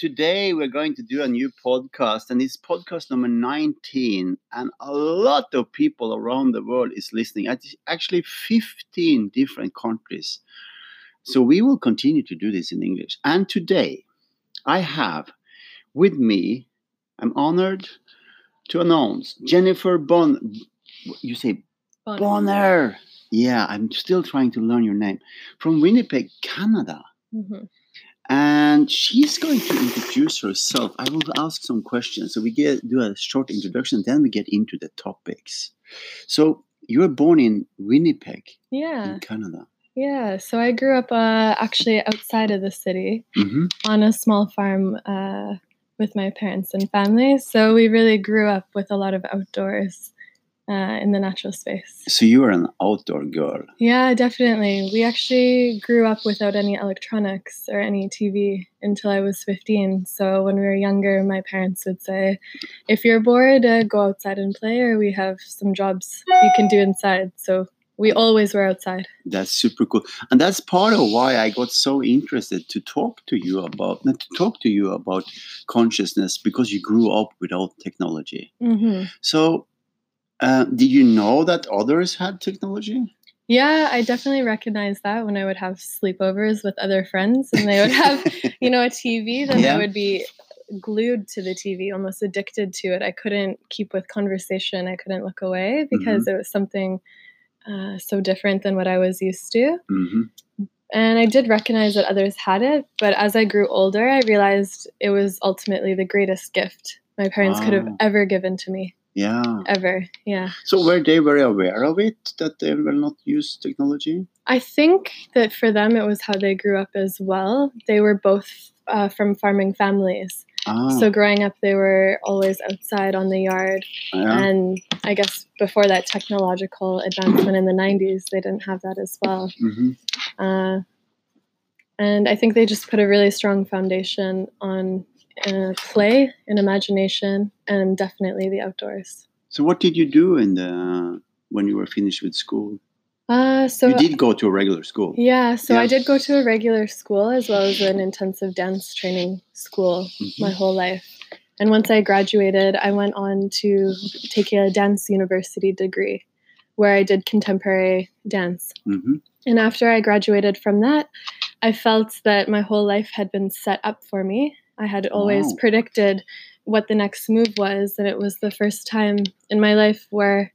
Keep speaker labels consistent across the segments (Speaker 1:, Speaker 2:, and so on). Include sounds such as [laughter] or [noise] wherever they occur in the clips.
Speaker 1: Today we're going to do a new podcast, and it's podcast number 19. And a lot of people around the world is listening. Actually, 15 different countries. So we will continue to do this in English. And today, I have with me, I'm honored to announce Jennifer Bon. You say
Speaker 2: Bonner.
Speaker 1: Bonner. Yeah, I'm still trying to learn your name from Winnipeg, Canada.
Speaker 2: Mhm.
Speaker 1: And she's going to introduce herself. I will ask some questions. So we get do a short introduction, then we get into the topics. So you were born in Winnipeg,
Speaker 2: Yeah,
Speaker 1: in Canada.
Speaker 2: yeah. So I grew up uh, actually outside of the city
Speaker 1: hmm
Speaker 2: on a small farm uh, with my parents and family. So we really grew up with a lot of outdoors uh, in the natural space.
Speaker 1: So you are an outdoor girl.
Speaker 2: Yeah, definitely. We actually grew up without any electronics or any TV until I was 15. So when we were younger, my parents would say, if you're bored, uh, go outside and play, or we have some jobs you can do inside. So we always were outside.
Speaker 1: That's super cool, and that's part of why I got so interested to talk to you about not to talk to you about consciousness because you grew up without technology.
Speaker 2: hmm
Speaker 1: So. Uh, did you know that others had technology?
Speaker 2: Yeah, I definitely recognized that when I would have sleepovers with other friends and they would have, [laughs] you know, a TV, then
Speaker 1: Yeah.
Speaker 2: I would be glued to the TV, almost addicted to it. I couldn't keep with conversation. I couldn't look away because it was something uh, so different than what I was used to.
Speaker 1: hmm
Speaker 2: And I did recognize that others had it, but as I grew older, I realized it was ultimately the greatest gift my parents could have ever given to me.
Speaker 1: Yeah.
Speaker 2: Ever. Yeah.
Speaker 1: So were they very aware of it that they will not use technology?
Speaker 2: I think that for them, it was how they grew up as well. They were both uh, from farming families.
Speaker 1: Ah,
Speaker 2: So growing up, they were always outside on the yard.
Speaker 1: yeah.
Speaker 2: And I guess before that technological advancement in the 90s, they didn't have that as well.
Speaker 1: hmm
Speaker 2: Uh, and I think they just put a really strong foundation on uh, play and imagination and definitely the outdoors.
Speaker 1: So what did you do in the when you were finished with school?
Speaker 2: Uh, so
Speaker 1: you did go to a regular school.
Speaker 2: Yeah, so
Speaker 1: Yeah.
Speaker 2: I did go to a regular school as well as an intensive dance training school
Speaker 1: Mhm.
Speaker 2: my whole life. And once I graduated, I went on to take a dance university degree where I did contemporary dance.
Speaker 1: hmm
Speaker 2: And after I graduated from that, I felt that my whole life had been set up for me. I had always
Speaker 1: Wow.
Speaker 2: predicted what the next move was, and it was the first time in my life where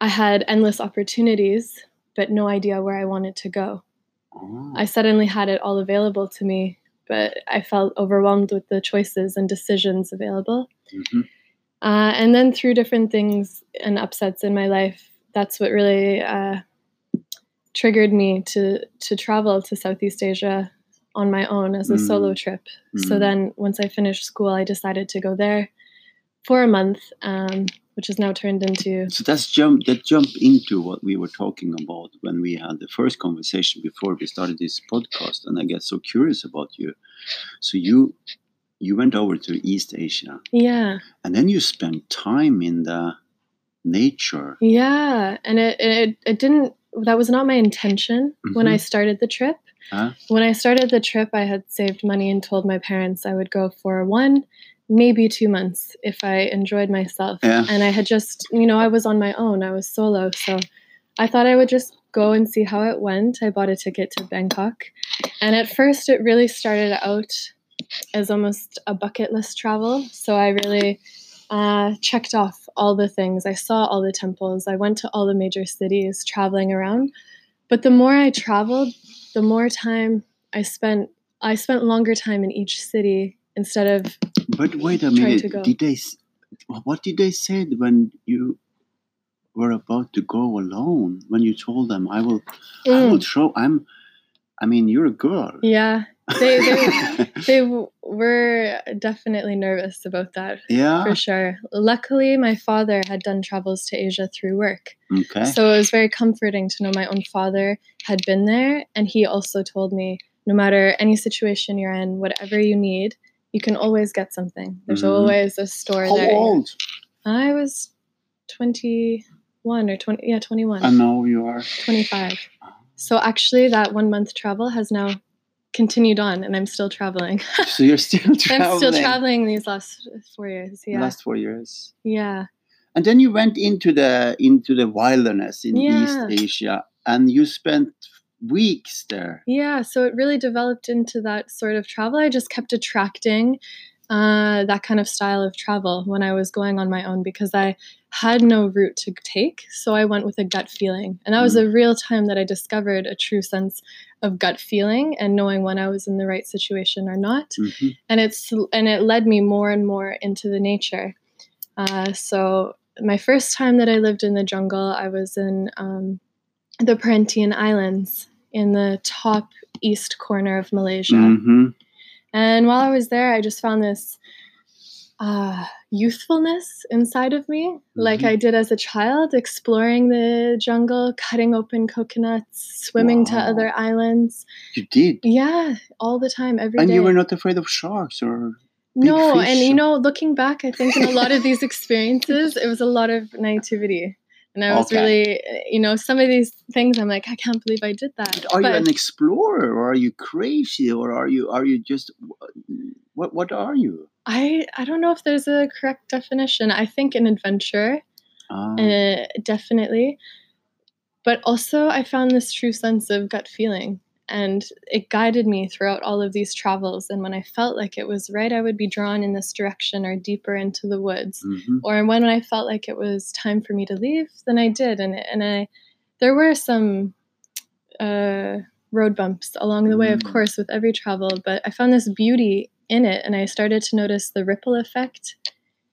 Speaker 2: I had endless opportunities, but no idea where I wanted to go. I suddenly had it all available to me, but I felt overwhelmed with the choices and decisions available.
Speaker 1: Mhm.
Speaker 2: Uh, and then through different things and upsets in my life, that's what really uh, triggered me to to travel to Southeast Asia on my own as a
Speaker 1: Mm.
Speaker 2: solo trip. So
Speaker 1: Mm.
Speaker 2: then, once I finished school, I decided to go there for a month, um, which has now turned into
Speaker 1: So that's jump that jump into what we were talking about when we had the first conversation before we started this podcast, and I get so curious about you. So you you went over to East Asia,
Speaker 2: yeah,
Speaker 1: and then you spent time in the nature.
Speaker 2: yeah, and it it, it didn't. That was not my intention when I started the trip.
Speaker 1: Huh?
Speaker 2: When I started the trip, I had saved money and told my parents I would go for one, maybe two months if I enjoyed myself.
Speaker 1: Yeah.
Speaker 2: And I had just, you know, I was on my own, I was solo. So I thought I would just go and see how it went. I bought a ticket to Bangkok. And at first, it really started out as almost a bucket list travel. So I really uh, checked off all the things. I saw all the temples. I went to all the major cities traveling around. But the more I traveled, the more time I spent. I spent longer time in each city instead of
Speaker 1: But wait a minute. Did they? What did they say when you were about to go alone? When you told them, "I will, I
Speaker 2: Mm,
Speaker 1: will show." I'm. I mean, you're a girl.
Speaker 2: yeah. They they [laughs] they were definitely nervous about that
Speaker 1: yeah.
Speaker 2: for sure. Luckily, my father had done travels to Asia through work,
Speaker 1: Okay.
Speaker 2: so it was very comforting to know my own father had been there, and he also told me, no matter any situation you're in, whatever you need, you can always get something. There's
Speaker 1: Mhm.
Speaker 2: always a store
Speaker 1: How
Speaker 2: there.
Speaker 1: old?
Speaker 2: I was 21 or 20, yeah, 21,
Speaker 1: I know you are.
Speaker 2: 25. So actually, that one month travel has now continued on, and I'm still traveling. [laughs]
Speaker 1: So you're still traveling.
Speaker 2: I'm still traveling these last four years. Yeah,
Speaker 1: last four years.
Speaker 2: yeah,
Speaker 1: And then you went into the into the wilderness in
Speaker 2: Yeah.
Speaker 1: East Asia, and you spent weeks there.
Speaker 2: yeah. So it really developed into that sort of travel. I just kept attracting uh, that kind of style of travel when I was going on my own because I had no route to take. So I went with a gut feeling, and that was a real time that I discovered a true sense of gut feeling and knowing when I was in the right situation or not.
Speaker 1: Mhm.
Speaker 2: and it's and it led me more and more into the nature. Uh, so my first time that I lived in the jungle, I was in um, the Perhentian Islands in the top east corner of Malaysia.
Speaker 1: Mhm.
Speaker 2: And while I was there, I just found this uh, youthfulness inside of me, like
Speaker 1: Mhm.
Speaker 2: I did as a child, exploring the jungle, cutting open coconuts, swimming to other islands.
Speaker 1: You did,
Speaker 2: Yeah, all the time, every day.
Speaker 1: and you were not afraid of sharks or. big
Speaker 2: No, and you know, looking back, I think in a lot of these [laughs] experiences, it was a lot of naivety. And I was
Speaker 1: Okay.
Speaker 2: really, you know, some of these things, I'm like, I can't believe I did that.
Speaker 1: Are you an explorer, or are you crazy, or are you are you just what what are you?
Speaker 2: I, I don't know if there's a correct definition. I think an adventure,
Speaker 1: Ah,
Speaker 2: uh, definitely. But also, I found this true sense of gut feeling. And it guided me throughout all of these travels. And when I felt like it was right, I would be drawn in this direction or deeper into the woods.
Speaker 1: mhm.
Speaker 2: or when I felt like it was time for me to leave, then I did, and and I there were some uh, road bumps along the way, of
Speaker 1: Mm.
Speaker 2: course, with every travel, but I found this beauty in it, and I started to notice the ripple effect,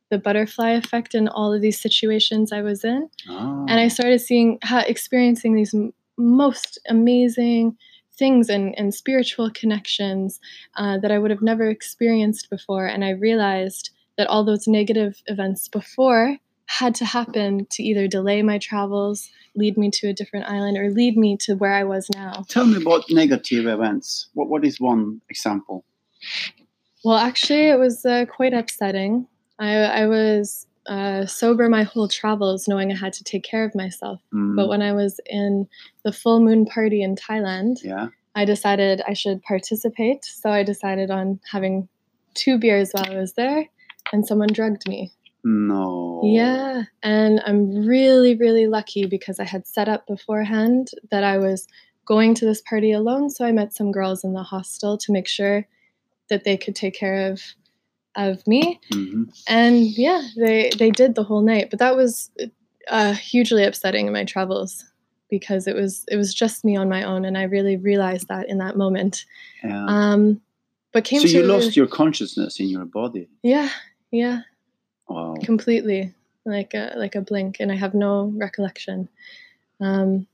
Speaker 2: the butterfly effect in all of these situations I was in,
Speaker 1: Ah.
Speaker 2: and I started seeing how experiencing these most amazing things and, and spiritual connections uh, that I would have never experienced before. And I realized that all those negative events before had to happen to either delay my travels, lead me to a different island, or lead me to where I was now.
Speaker 1: Tell me about negative events. What what is one example?
Speaker 2: Well, actually, it was uh, quite upsetting. I, I was uh, sober my whole travels, knowing I had to take care of myself.
Speaker 1: Mm,
Speaker 2: But when I was in the full moon party in Thailand,
Speaker 1: yeah.
Speaker 2: I decided I should participate. So I decided on having two beers while I was there, and someone drugged me.
Speaker 1: No.
Speaker 2: Yeah. And I'm really, really lucky because I had set up beforehand that I was going to this party alone. So I met some girls in the hostel to make sure that they could take care of of me
Speaker 1: hmm
Speaker 2: and yeah they they did the whole night but that was uh, hugely upsetting in my travels because it was it was just me on my own and i really realized that in that moment
Speaker 1: Yeah.
Speaker 2: um but came
Speaker 1: so
Speaker 2: to
Speaker 1: you lost your consciousness in your body.
Speaker 2: yeah yeah
Speaker 1: Wow.
Speaker 2: completely like a like a blink and i have no recollection um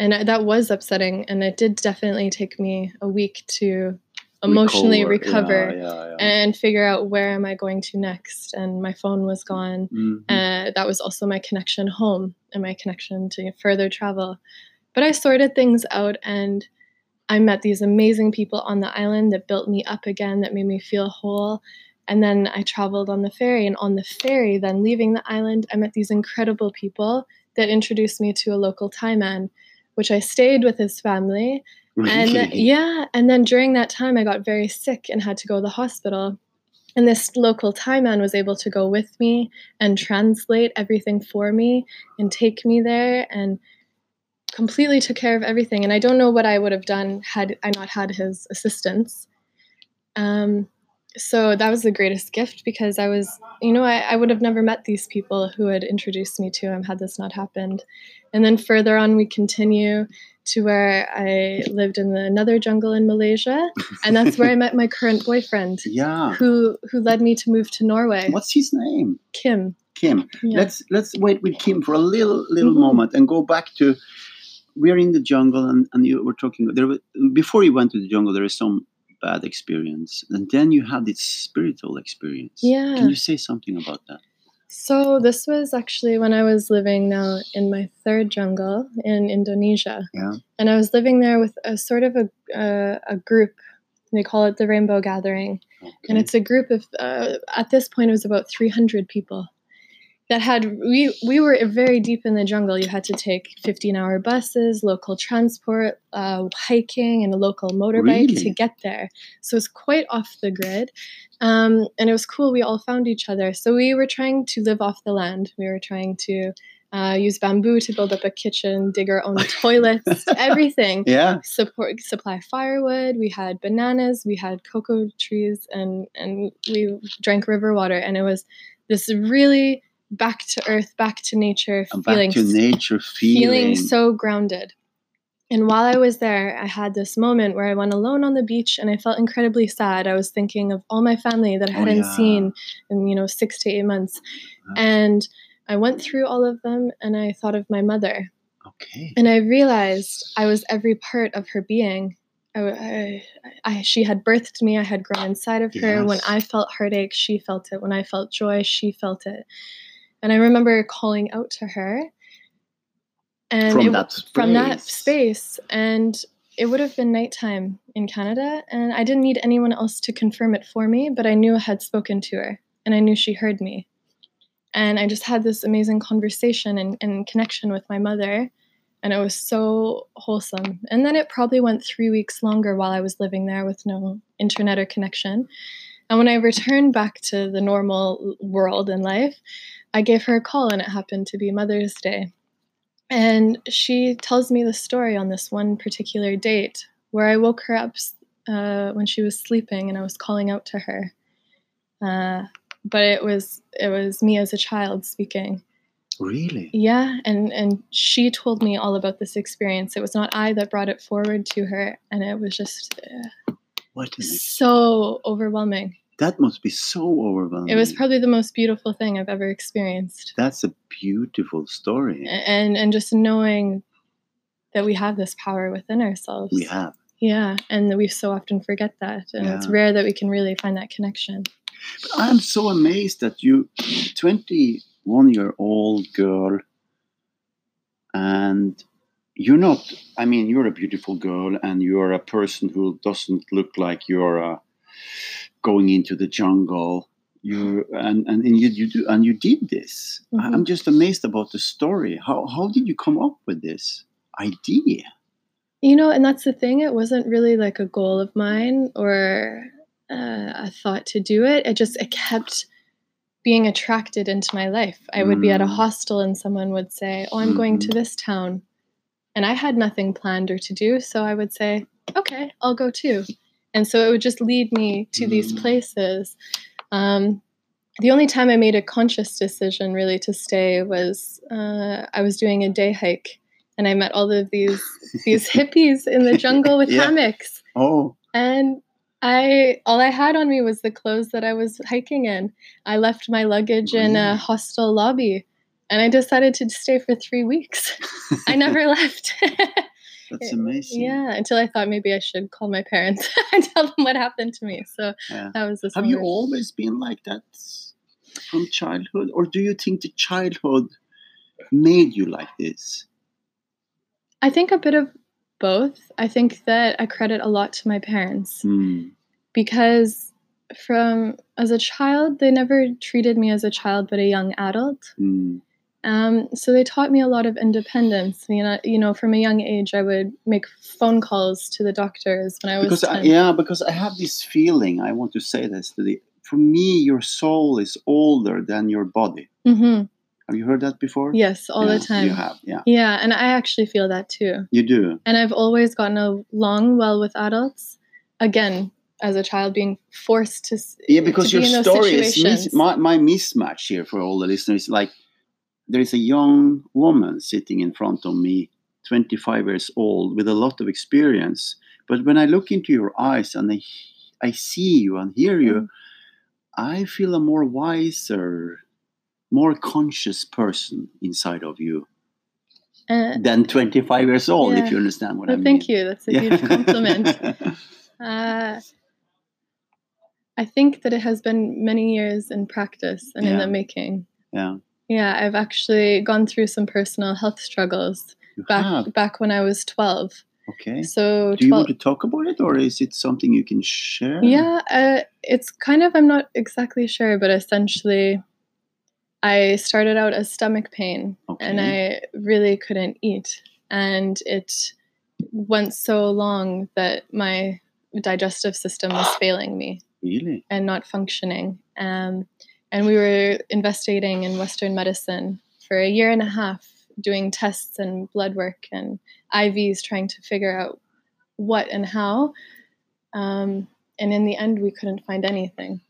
Speaker 2: and I, that was upsetting and it did definitely take me a week to emotionally recover,
Speaker 1: Yeah, yeah, yeah.
Speaker 2: and figure out where am i going to next and my phone was gone
Speaker 1: Mhm.
Speaker 2: Uh, that was also my connection home and my connection to further travel. But I sorted things out and I met these amazing people on the island that built me up again, that made me feel whole. And then I traveled on the ferry. And on the ferry, then leaving the island, I met these incredible people that introduced me to a local Thai man, which I stayed with his family. And then- yeah, and then during that time, I got very sick and had to go to the hospital. And this local Thai man was able to go with me and translate everything for me and take me there and completely took care of everything. And I don't know what I would have done had I not had his assistance. Um, so that was the greatest gift because I was, you know, I, I would have never met these people who had introduced me to him had this not happened. And then further on, we continue to where I lived in another jungle in Malaysia, and that's where I met my current boyfriend, [laughs]
Speaker 1: yeah.
Speaker 2: who who led me to move to Norway.
Speaker 1: What's his name?
Speaker 2: Kim.
Speaker 1: Kim.
Speaker 2: Yeah.
Speaker 1: Let's let's wait with Kim for a little little
Speaker 2: Mhm.
Speaker 1: moment and go back to we're in the jungle and, and you were talking there were, before you went to the jungle there is some bad experience and then you had this spiritual experience.
Speaker 2: Yeah.
Speaker 1: Can you say something about that?
Speaker 2: So this was actually when I was living now in my third jungle in Indonesia.
Speaker 1: Yeah.
Speaker 2: And I was living there with a sort of a uh, a group. They call it the Rainbow Gathering, and it's a group of uh, at this point it was about 300 people. That had we we were very deep in the jungle. You had to take 15 hour buses, local transport, uh, hiking, and a local motorbike
Speaker 1: Really?
Speaker 2: to get there. So it's quite off the grid, um, and it was cool. We all found each other. So we were trying to live off the land. We were trying to. Uh, use bamboo to build up a kitchen, dig our own [laughs] toilets, everything
Speaker 1: Yeah.
Speaker 2: support supply firewood. We had bananas, we had cocoa trees, and and we drank river water. And it was this really back to earth, back to nature
Speaker 1: And back
Speaker 2: feeling,
Speaker 1: to nature feeling.
Speaker 2: feeling so grounded. And while I was there, I had this moment where I went alone on the beach, and I felt incredibly sad. I was thinking of all my family that I
Speaker 1: Oh,
Speaker 2: hadn't
Speaker 1: yeah.
Speaker 2: seen in you know six to eight months,
Speaker 1: Yeah.
Speaker 2: and I went through all of them, and I thought of my mother.
Speaker 1: Okay.
Speaker 2: And I realized I was every part of her being. I, I, I, she had birthed me. I had grown inside of her. When I felt heartache, she felt it. When I felt joy, she felt it. And I remember calling out to her. And
Speaker 1: From
Speaker 2: it-
Speaker 1: that
Speaker 2: from that
Speaker 1: space.
Speaker 2: space, and it would have been nighttime in Canada, and I didn't need anyone else to confirm it for me, but I knew I had spoken to her, and I knew she heard me. And I just had this amazing conversation and, and connection with my mother, and it was so wholesome. And then it probably went three weeks longer while I was living there with no internet or connection. And when I returned back to the normal world and life, I gave her a call, and it happened to be Mother's Day. And she tells me the story on this one particular date where I woke her up uh, when she was sleeping, and I was calling out to her. Uh, but it was it was me as a child speaking.
Speaker 1: Really?
Speaker 2: Yeah, and and she told me all about this experience. It was not I that brought it forward to her, and it was just uh,
Speaker 1: What is
Speaker 2: so overwhelming.
Speaker 1: That must be so overwhelming.
Speaker 2: It was probably the most beautiful thing I've ever experienced.
Speaker 1: That's a beautiful story.
Speaker 2: and and just knowing that we have this power within ourselves.
Speaker 1: We have.
Speaker 2: Yeah, and we so often forget that, and it's rare that we can really find that connection.
Speaker 1: But I'm so amazed that you, 21 year old girl, and you're not, I mean, you're a beautiful girl and you're a person who doesn't look like you're uh, going into the jungle. You and, and, and you, you do and you did this.
Speaker 2: Mhm.
Speaker 1: I'm just amazed about the story. How how did you come up with this idea?
Speaker 2: You know, and that's the thing. It wasn't really like a goal of mine or uh, a thought to do it. It just it kept being attracted into my life. I would be at a
Speaker 1: Mm.
Speaker 2: hostel and someone would say, "Oh, I'm going to
Speaker 1: Mhm.
Speaker 2: this town," and I had nothing planned or to do, so I would say, "Okay, I'll go too." And so it would just lead me to these
Speaker 1: Mm.
Speaker 2: places. Um, the only time I made a conscious decision really to stay was uh, I was doing a day hike, and I met all of these [laughs] these hippies in the jungle with [laughs]
Speaker 1: Yeah.
Speaker 2: hammocks,
Speaker 1: Oh,
Speaker 2: and I all I had on me was the clothes that I was hiking in. I left my luggage in a hostel lobby, and I decided to stay for three weeks. [laughs] I never left.
Speaker 1: That's amazing.
Speaker 2: Yeah, until I thought maybe I should call my parents [laughs] and tell them what happened to me. So
Speaker 1: Yeah.
Speaker 2: that was this.
Speaker 1: Have you always been like that from childhood, or do you think the childhood made you like this?
Speaker 2: I think a bit of both. I think that I credit a lot to my parents
Speaker 1: Hmm.
Speaker 2: because from as a child they never treated me as a child but a young adult.
Speaker 1: Hmm.
Speaker 2: Um, so they taught me a lot of independence. You know, you know, from a young age, I would make phone calls to the doctors when I was
Speaker 1: Because I, yeah, because I have this feeling. I want to say this to the. For me, your soul is older than your body.
Speaker 2: hmm
Speaker 1: Have you heard that before?
Speaker 2: Yes, all
Speaker 1: Yeah,
Speaker 2: the time.
Speaker 1: You have, yeah.
Speaker 2: Yeah, and I actually feel that too.
Speaker 1: You do.
Speaker 2: And I've always gotten along well with adults. Again, as a child, being forced to
Speaker 1: Yeah, because
Speaker 2: to
Speaker 1: your
Speaker 2: be in those
Speaker 1: story is mis- my my mismatch here for all the listeners. Like there is a young woman sitting in front of me, 25 years old, with a lot of experience. But when I look into your eyes and I I see you and hear you,
Speaker 2: Mm.
Speaker 1: I feel a more wiser, more conscious person inside of you
Speaker 2: Uh,
Speaker 1: than 25 years old.
Speaker 2: Yeah.
Speaker 1: If you understand what
Speaker 2: well,
Speaker 1: I mean.
Speaker 2: thank you. That's a huge compliment. [laughs] Uh, I think that it has been many years in practice and in the making.
Speaker 1: yeah.
Speaker 2: Yeah, I've actually gone through some personal health struggles
Speaker 1: You
Speaker 2: back
Speaker 1: have.
Speaker 2: back when I was 12.
Speaker 1: Okay.
Speaker 2: So
Speaker 1: Do you
Speaker 2: 12
Speaker 1: want to talk about it, or is it something you can share?
Speaker 2: Yeah, uh, it's kind of I'm not exactly sure, but essentially I started out as stomach pain
Speaker 1: Okay.
Speaker 2: and I really couldn't eat. And it went so long that my digestive system was [gasps] failing me
Speaker 1: really?
Speaker 2: and not functioning. Um, and we were investigating in Western medicine for a year and a half, doing tests and blood work and IVs, trying to figure out what and how. Um, and in the end, we couldn't find anything.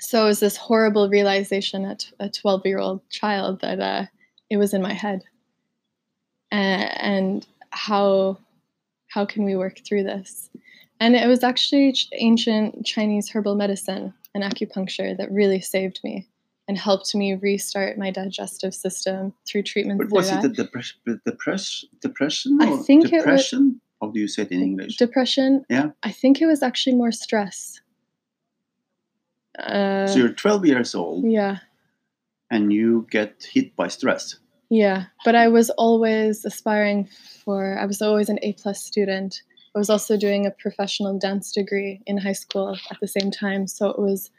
Speaker 2: So it was this horrible realization at a 12 year old child that uh, it was in my head. And, and how, how can we work through this? And it was actually ancient Chinese herbal medicine and acupuncture that really saved me and helped me restart my digestive system through treatment.
Speaker 1: But was it the depression? Depression? Depression?
Speaker 2: I think
Speaker 1: depression. How do you say it in English?
Speaker 2: depression?
Speaker 1: Yeah.
Speaker 2: I think it was actually more stress. Uh,
Speaker 1: so you're 12 years old
Speaker 2: yeah,
Speaker 1: and you get hit by stress.
Speaker 2: yeah. But I was always aspiring for. I was always an A plus student. I was also doing a professional dance degree in high school at the same time, so it was.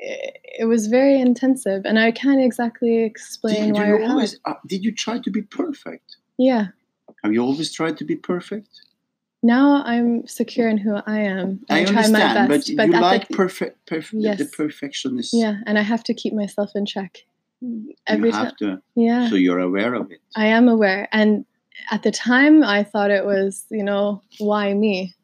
Speaker 2: It, it was very intensive, and I can't exactly explain
Speaker 1: Did
Speaker 2: why
Speaker 1: you always? Uh, did you try to be perfect?
Speaker 2: Yeah.
Speaker 1: Have you always tried to be perfect?
Speaker 2: Now I'm secure in who I am.
Speaker 1: I
Speaker 2: try
Speaker 1: understand,
Speaker 2: my
Speaker 1: but
Speaker 2: best.
Speaker 1: you
Speaker 2: at the-
Speaker 1: like perfect, perfect,
Speaker 2: Yes.
Speaker 1: the perfectionist.
Speaker 2: yeah, and I have to keep myself in check every
Speaker 1: you
Speaker 2: time.
Speaker 1: have to.
Speaker 2: Yeah,
Speaker 1: So you're aware of it.
Speaker 2: I am aware. And at the time, I thought it was, you know, why me?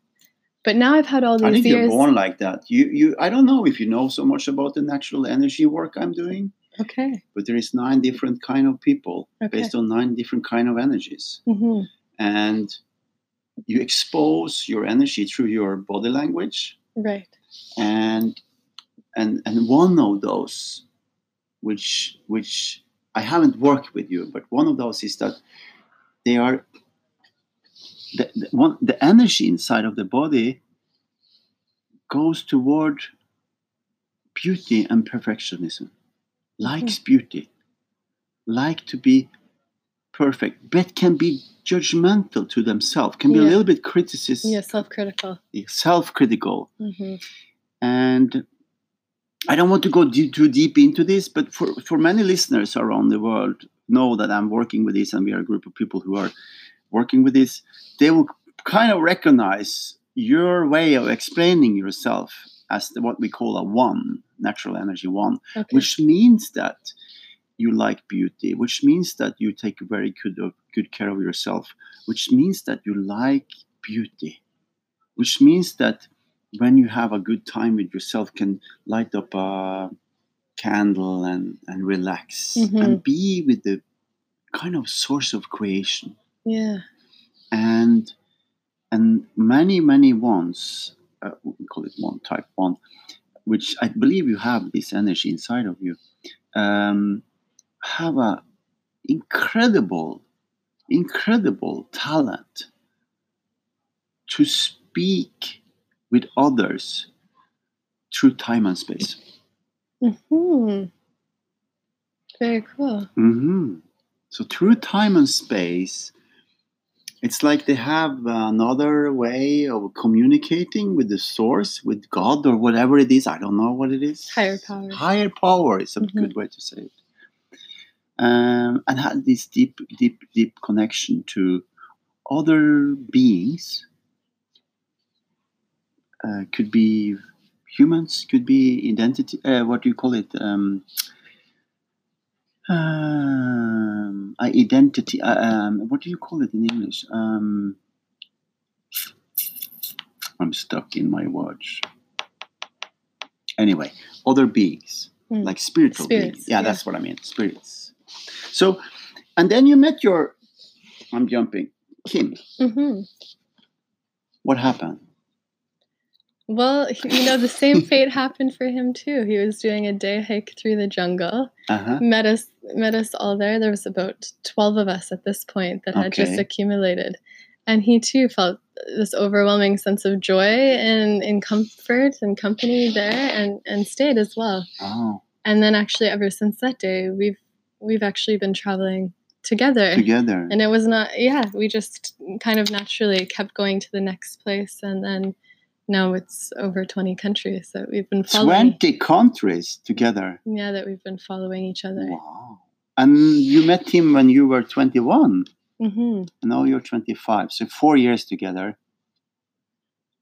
Speaker 2: But now I've had all these.
Speaker 1: I think you're born like that. You, you. I don't know if you know so much about the natural energy work I'm doing,
Speaker 2: Okay.
Speaker 1: but there is nine different kind of people
Speaker 2: Okay.
Speaker 1: based on nine different kind of energies,
Speaker 2: hmm
Speaker 1: and you expose your energy through your body language,
Speaker 2: Right.
Speaker 1: and and and one of those, which which I haven't worked with you, but one of those is that they are the, the one the energy inside of the body goes toward beauty and perfectionism. Likes beauty. Like to be perfect but can be judgmental to themselves can be a little bit criticism
Speaker 2: Yeah, self critical.
Speaker 1: self-critical.
Speaker 2: Hmm
Speaker 1: and I don't want to go too deep into this, but for, for many listeners around the world know that I'm working with this, and we are a group of people who are working with this. They will kind of recognize your way of explaining yourself as the, what we call a one, natural energy one,
Speaker 2: Okay.
Speaker 1: which means that you like beauty, which means that you take very good good care of yourself, which means that you like beauty, which means that when you have a good time with yourself can light up a candle and, and relax
Speaker 2: Mhm.
Speaker 1: and be with the kind of source of creation
Speaker 2: yeah.
Speaker 1: and and many many ones uh, we call it one type one which i believe you have this energy inside of you um, have a incredible incredible talent to speak with others through time and space
Speaker 2: hmm Very cool.
Speaker 1: hmm So through time and space, it's like they have another way of communicating with the source, with God or whatever it is. I don't know what it is.
Speaker 2: Higher power.
Speaker 1: Higher power is a
Speaker 2: Mhm.
Speaker 1: good way to say it. Um, and had this deep, deep, deep connection to other beings. Uh, could be humans, could be identity. Uh, what do you call it? Um, um, identity. Uh, um, what do you call it in English? Um, I'm stuck in my watch. Anyway, other beings,
Speaker 2: Mm.
Speaker 1: like spiritual
Speaker 2: Spirits,
Speaker 1: beings. Yeah,
Speaker 2: yeah.
Speaker 1: that's what I mean. Spirits. So, and then you met your. I'm jumping. Kim.
Speaker 2: hmm
Speaker 1: What happened?
Speaker 2: Well, you know, the same [laughs] fate happened for him too. He was doing a day hike through the jungle.
Speaker 1: Uh huh.
Speaker 2: Met us, met us all there. There was about twelve of us at this point that had just accumulated, and he too felt this overwhelming sense of joy and in comfort and company there, and and stayed as well.
Speaker 1: Oh,
Speaker 2: And then actually, ever since that day, we've we've actually been traveling together.
Speaker 1: together.
Speaker 2: And it was not, yeah, we just kind of naturally kept going to the next place. And then now it's over 20 countries that we've been following.
Speaker 1: 20 countries together.
Speaker 2: Yeah, that we've been following each other.
Speaker 1: Wow. And you met him when you were 21.
Speaker 2: hmm
Speaker 1: And now you're 25. So four years together.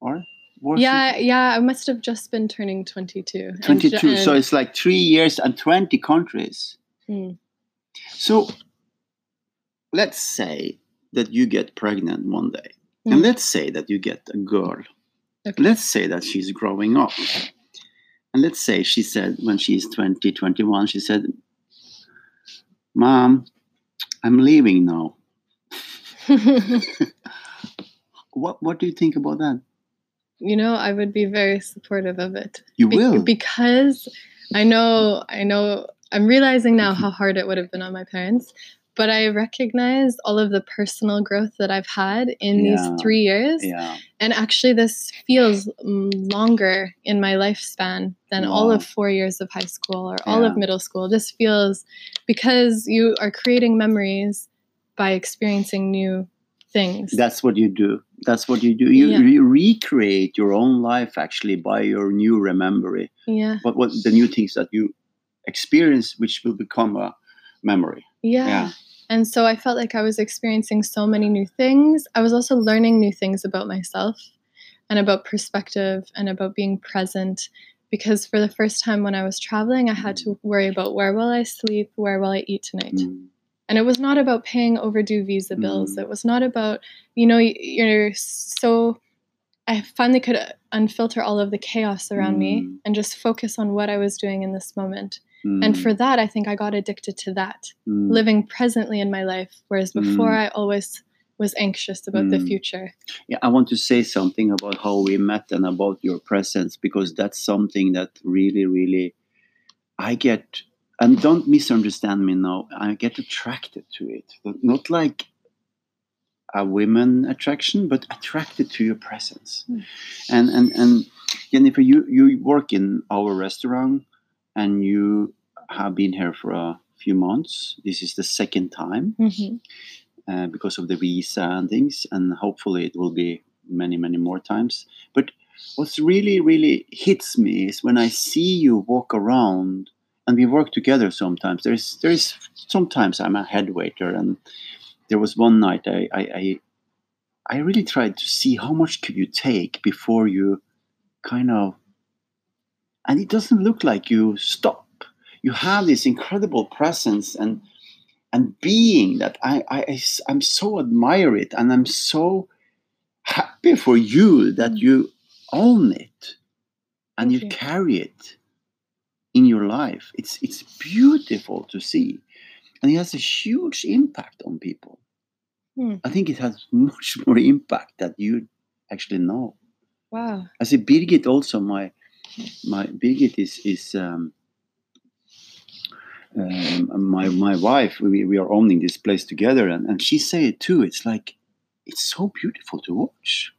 Speaker 1: Or? was it
Speaker 2: Yeah, yeah, I must have just been turning 22. And ju-
Speaker 1: 22. so it's like three years and 20 countries.
Speaker 2: Hmm.
Speaker 1: So let's say that you get pregnant one day.
Speaker 2: Hmm.
Speaker 1: And let's say that you get a girl.
Speaker 2: Okay.
Speaker 1: Let's say that she's growing up. And let's say she said, when she's 20, 21, she said, Mom, I'm leaving now. [laughs] What, what do you think about that?
Speaker 2: you know, I would be very supportive of it.
Speaker 1: You
Speaker 2: Be-
Speaker 1: will.
Speaker 2: because I know I know I'm realizing now how hard it would have been on my parents, but I recognize all of the personal growth that I've had in
Speaker 1: Yeah.
Speaker 2: these 3 years
Speaker 1: yeah.
Speaker 2: and actually this feels longer in my lifespan than all of 4 years of high school or all
Speaker 1: Yeah.
Speaker 2: of middle school. This feels because you are creating memories by experiencing new things.
Speaker 1: That's what you do. That's what you do. You,
Speaker 2: Yeah.
Speaker 1: you recreate your own life actually by your new memory.
Speaker 2: yeah.
Speaker 1: What what the new things that you experience, which will become a memory.
Speaker 2: Yeah.
Speaker 1: Yeah.
Speaker 2: And so I felt like I was experiencing so many new things. I was also learning new things about myself and about perspective and about being present. Because for the first time when I was traveling, I had to worry about where will I sleep, where will I eat tonight.
Speaker 1: Mm.
Speaker 2: And it was not about paying overdue visa bills.
Speaker 1: Mm.
Speaker 2: It was not about, you know, you're so. I finally could unfilter all of the chaos around me
Speaker 1: Mm.
Speaker 2: and just focus on what I was doing in this moment. And
Speaker 1: Mm.
Speaker 2: for that, I think I got addicted to that
Speaker 1: Mm.
Speaker 2: living presently in my life, whereas before
Speaker 1: Mm.
Speaker 2: I always was anxious about the
Speaker 1: Mm.
Speaker 2: future.
Speaker 1: Yeah, I want to say something about how we met and about your presence because that's something that really, really I get. And don't misunderstand me now. I get attracted to it, not like a women attraction, but attracted to your presence.
Speaker 2: Mm.
Speaker 1: And and and Jennifer, you you work in our restaurant, and you have been here for a few months. This is the second time
Speaker 2: Mhm.
Speaker 1: uh, because of the visa and things, and hopefully it will be many, many more times. But what's really, really hits me is when I see you walk around, and we work together sometimes. There's, there's sometimes I'm a head waiter, and there was one night I, I, I, I really tried to see how much could you take before you kind of, and it doesn't look like you stop. You have this incredible presence and and being that I, I I'm so admire it and I'm so happy for you that you own it and
Speaker 2: Thank
Speaker 1: you,
Speaker 2: you.
Speaker 1: carry it in your life. It's it's beautiful to see. And it has a huge impact on people.
Speaker 2: Hmm.
Speaker 1: I think it has much more impact that you actually know.
Speaker 2: Wow.
Speaker 1: I see Birgit also my my Birgit is is um, um, my my wife. We, we are owning this place together, and, and she say it too. It's like it's so beautiful to watch.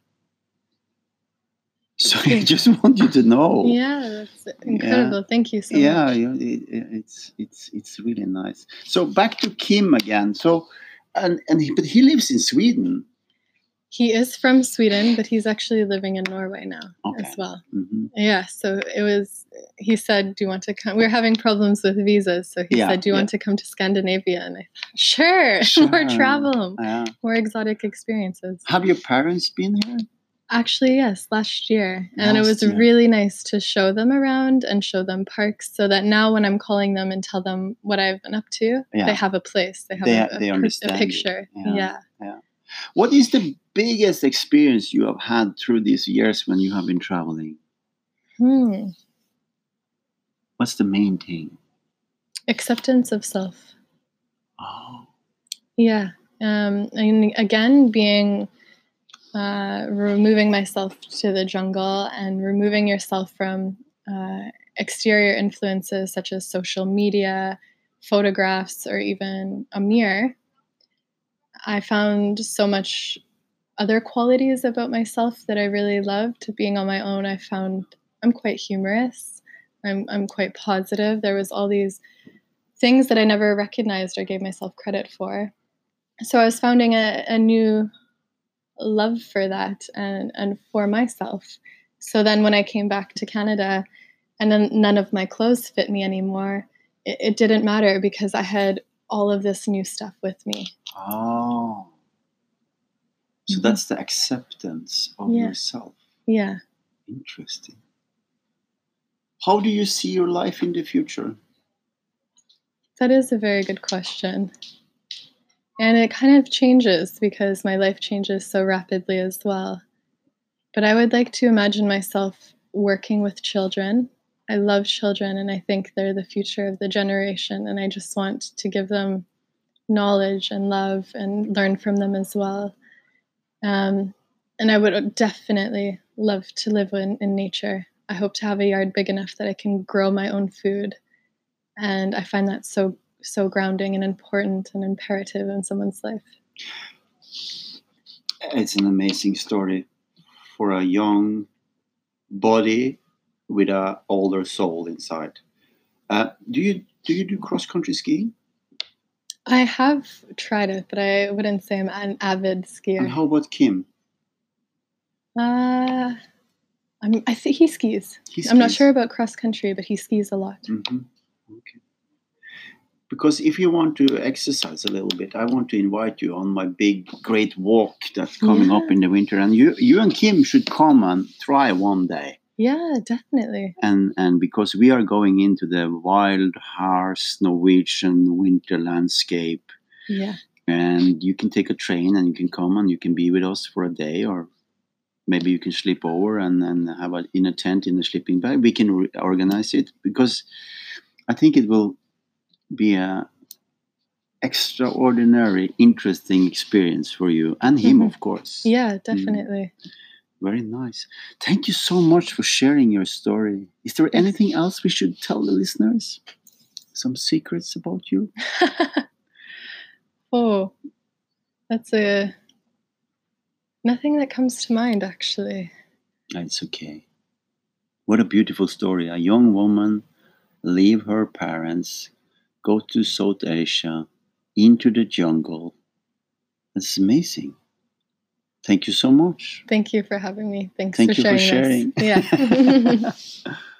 Speaker 1: So I just [laughs] want you to know.
Speaker 2: Yeah, that's incredible. Thank you so
Speaker 1: yeah,
Speaker 2: much.
Speaker 1: yeah, it- it's it's it's really nice. So back to Kim again. So and and he, but he lives in Sweden.
Speaker 2: He is from Sweden, but he's actually living in Norway now
Speaker 1: Okay.
Speaker 2: as well.
Speaker 1: hmm
Speaker 2: Yeah, so it was, he said, Do you want to come? We are having problems with visas. So he
Speaker 1: Yeah,
Speaker 2: said, Do you
Speaker 1: yeah.
Speaker 2: want to come to Scandinavia? And I thought, Sure, [laughs] more travel,
Speaker 1: Yeah.
Speaker 2: more exotic experiences.
Speaker 1: Have your parents been here?
Speaker 2: Actually, yes, last year. And it was
Speaker 1: year.
Speaker 2: really nice to show them around and show them parks so that now when I'm calling them and tell them what I've been up to, they have a place. They have
Speaker 1: They-
Speaker 2: a,
Speaker 1: they
Speaker 2: a picture.
Speaker 1: Yeah. What is the biggest experience you have had through these years when you have been traveling?
Speaker 2: Hmm.
Speaker 1: What's the main thing?
Speaker 2: Acceptance of self.
Speaker 1: Oh,
Speaker 2: Yeah. Um, and again, being uh, removing myself to the jungle and removing yourself from uh, exterior influences such as social media, photographs, or even a mirror, I found so much other qualities about myself that I really loved. Being on my own, I found I'm quite humorous. I'm, I'm quite positive. There was all these things that I never recognized or gave myself credit for so I was founding a, a new love for that and, and for myself. So then when I came back to Canada and then none of my clothes fit me anymore, it, it didn't matter because I had all of this new stuff with me.
Speaker 1: Oh. So
Speaker 2: Mhm.
Speaker 1: that's the acceptance of
Speaker 2: Yeah.
Speaker 1: yourself.
Speaker 2: Yeah.
Speaker 1: Interesting. How do you see your life in the future?
Speaker 2: That is a very good question. And it kind of changes because my life changes so rapidly as well. But I would like to imagine myself working with children. I love children and I think they're the future of the generation. And I just want to give them knowledge and love and learn from them as well. Um, and I would definitely love to live in, in nature. I hope to have a yard big enough that I can grow my own food and I find that so so grounding and important and imperative in someone's life.
Speaker 1: It's an amazing story for a young body with a older soul inside. Uh, do you do you do cross country skiing?
Speaker 2: I have tried it, but I wouldn't say I'm an avid skier.
Speaker 1: And how about Kim?
Speaker 2: Uh, I'm, I think he skis.
Speaker 1: He
Speaker 2: I'm not sure about cross country, but he skis a lot.
Speaker 1: Mhm. Okay. Because if you want to exercise a little bit, I want to invite you on my big, great walk that's coming up in the winter, and you, you and Kim should come and try one day.
Speaker 2: Yeah, definitely.
Speaker 1: And and because we are going into the wild, harsh Norwegian winter landscape,
Speaker 2: Yeah.
Speaker 1: and you can take a train and you can come and you can be with us for a day, or maybe you can sleep over and and have a in a tent in a sleeping bag. We can re- organize it because I think it will be a extraordinary, interesting experience for you and him,
Speaker 2: Mhm.
Speaker 1: of course.
Speaker 2: Yeah, definitely.
Speaker 1: Very nice. Thank you so much for sharing your story. Is there anything else we should tell the listeners? Some secrets about you? [laughs]
Speaker 2: oh, that's a nothing that comes to mind actually.
Speaker 1: It's okay. What a beautiful story. A young woman leave her parents, go to South Asia, into the jungle. That's amazing. Thank you so much.
Speaker 2: Thank you for having me. Thanks
Speaker 1: Thank
Speaker 2: for
Speaker 1: you for
Speaker 2: sharing
Speaker 1: sharing.
Speaker 2: this. Yeah. [laughs] [laughs]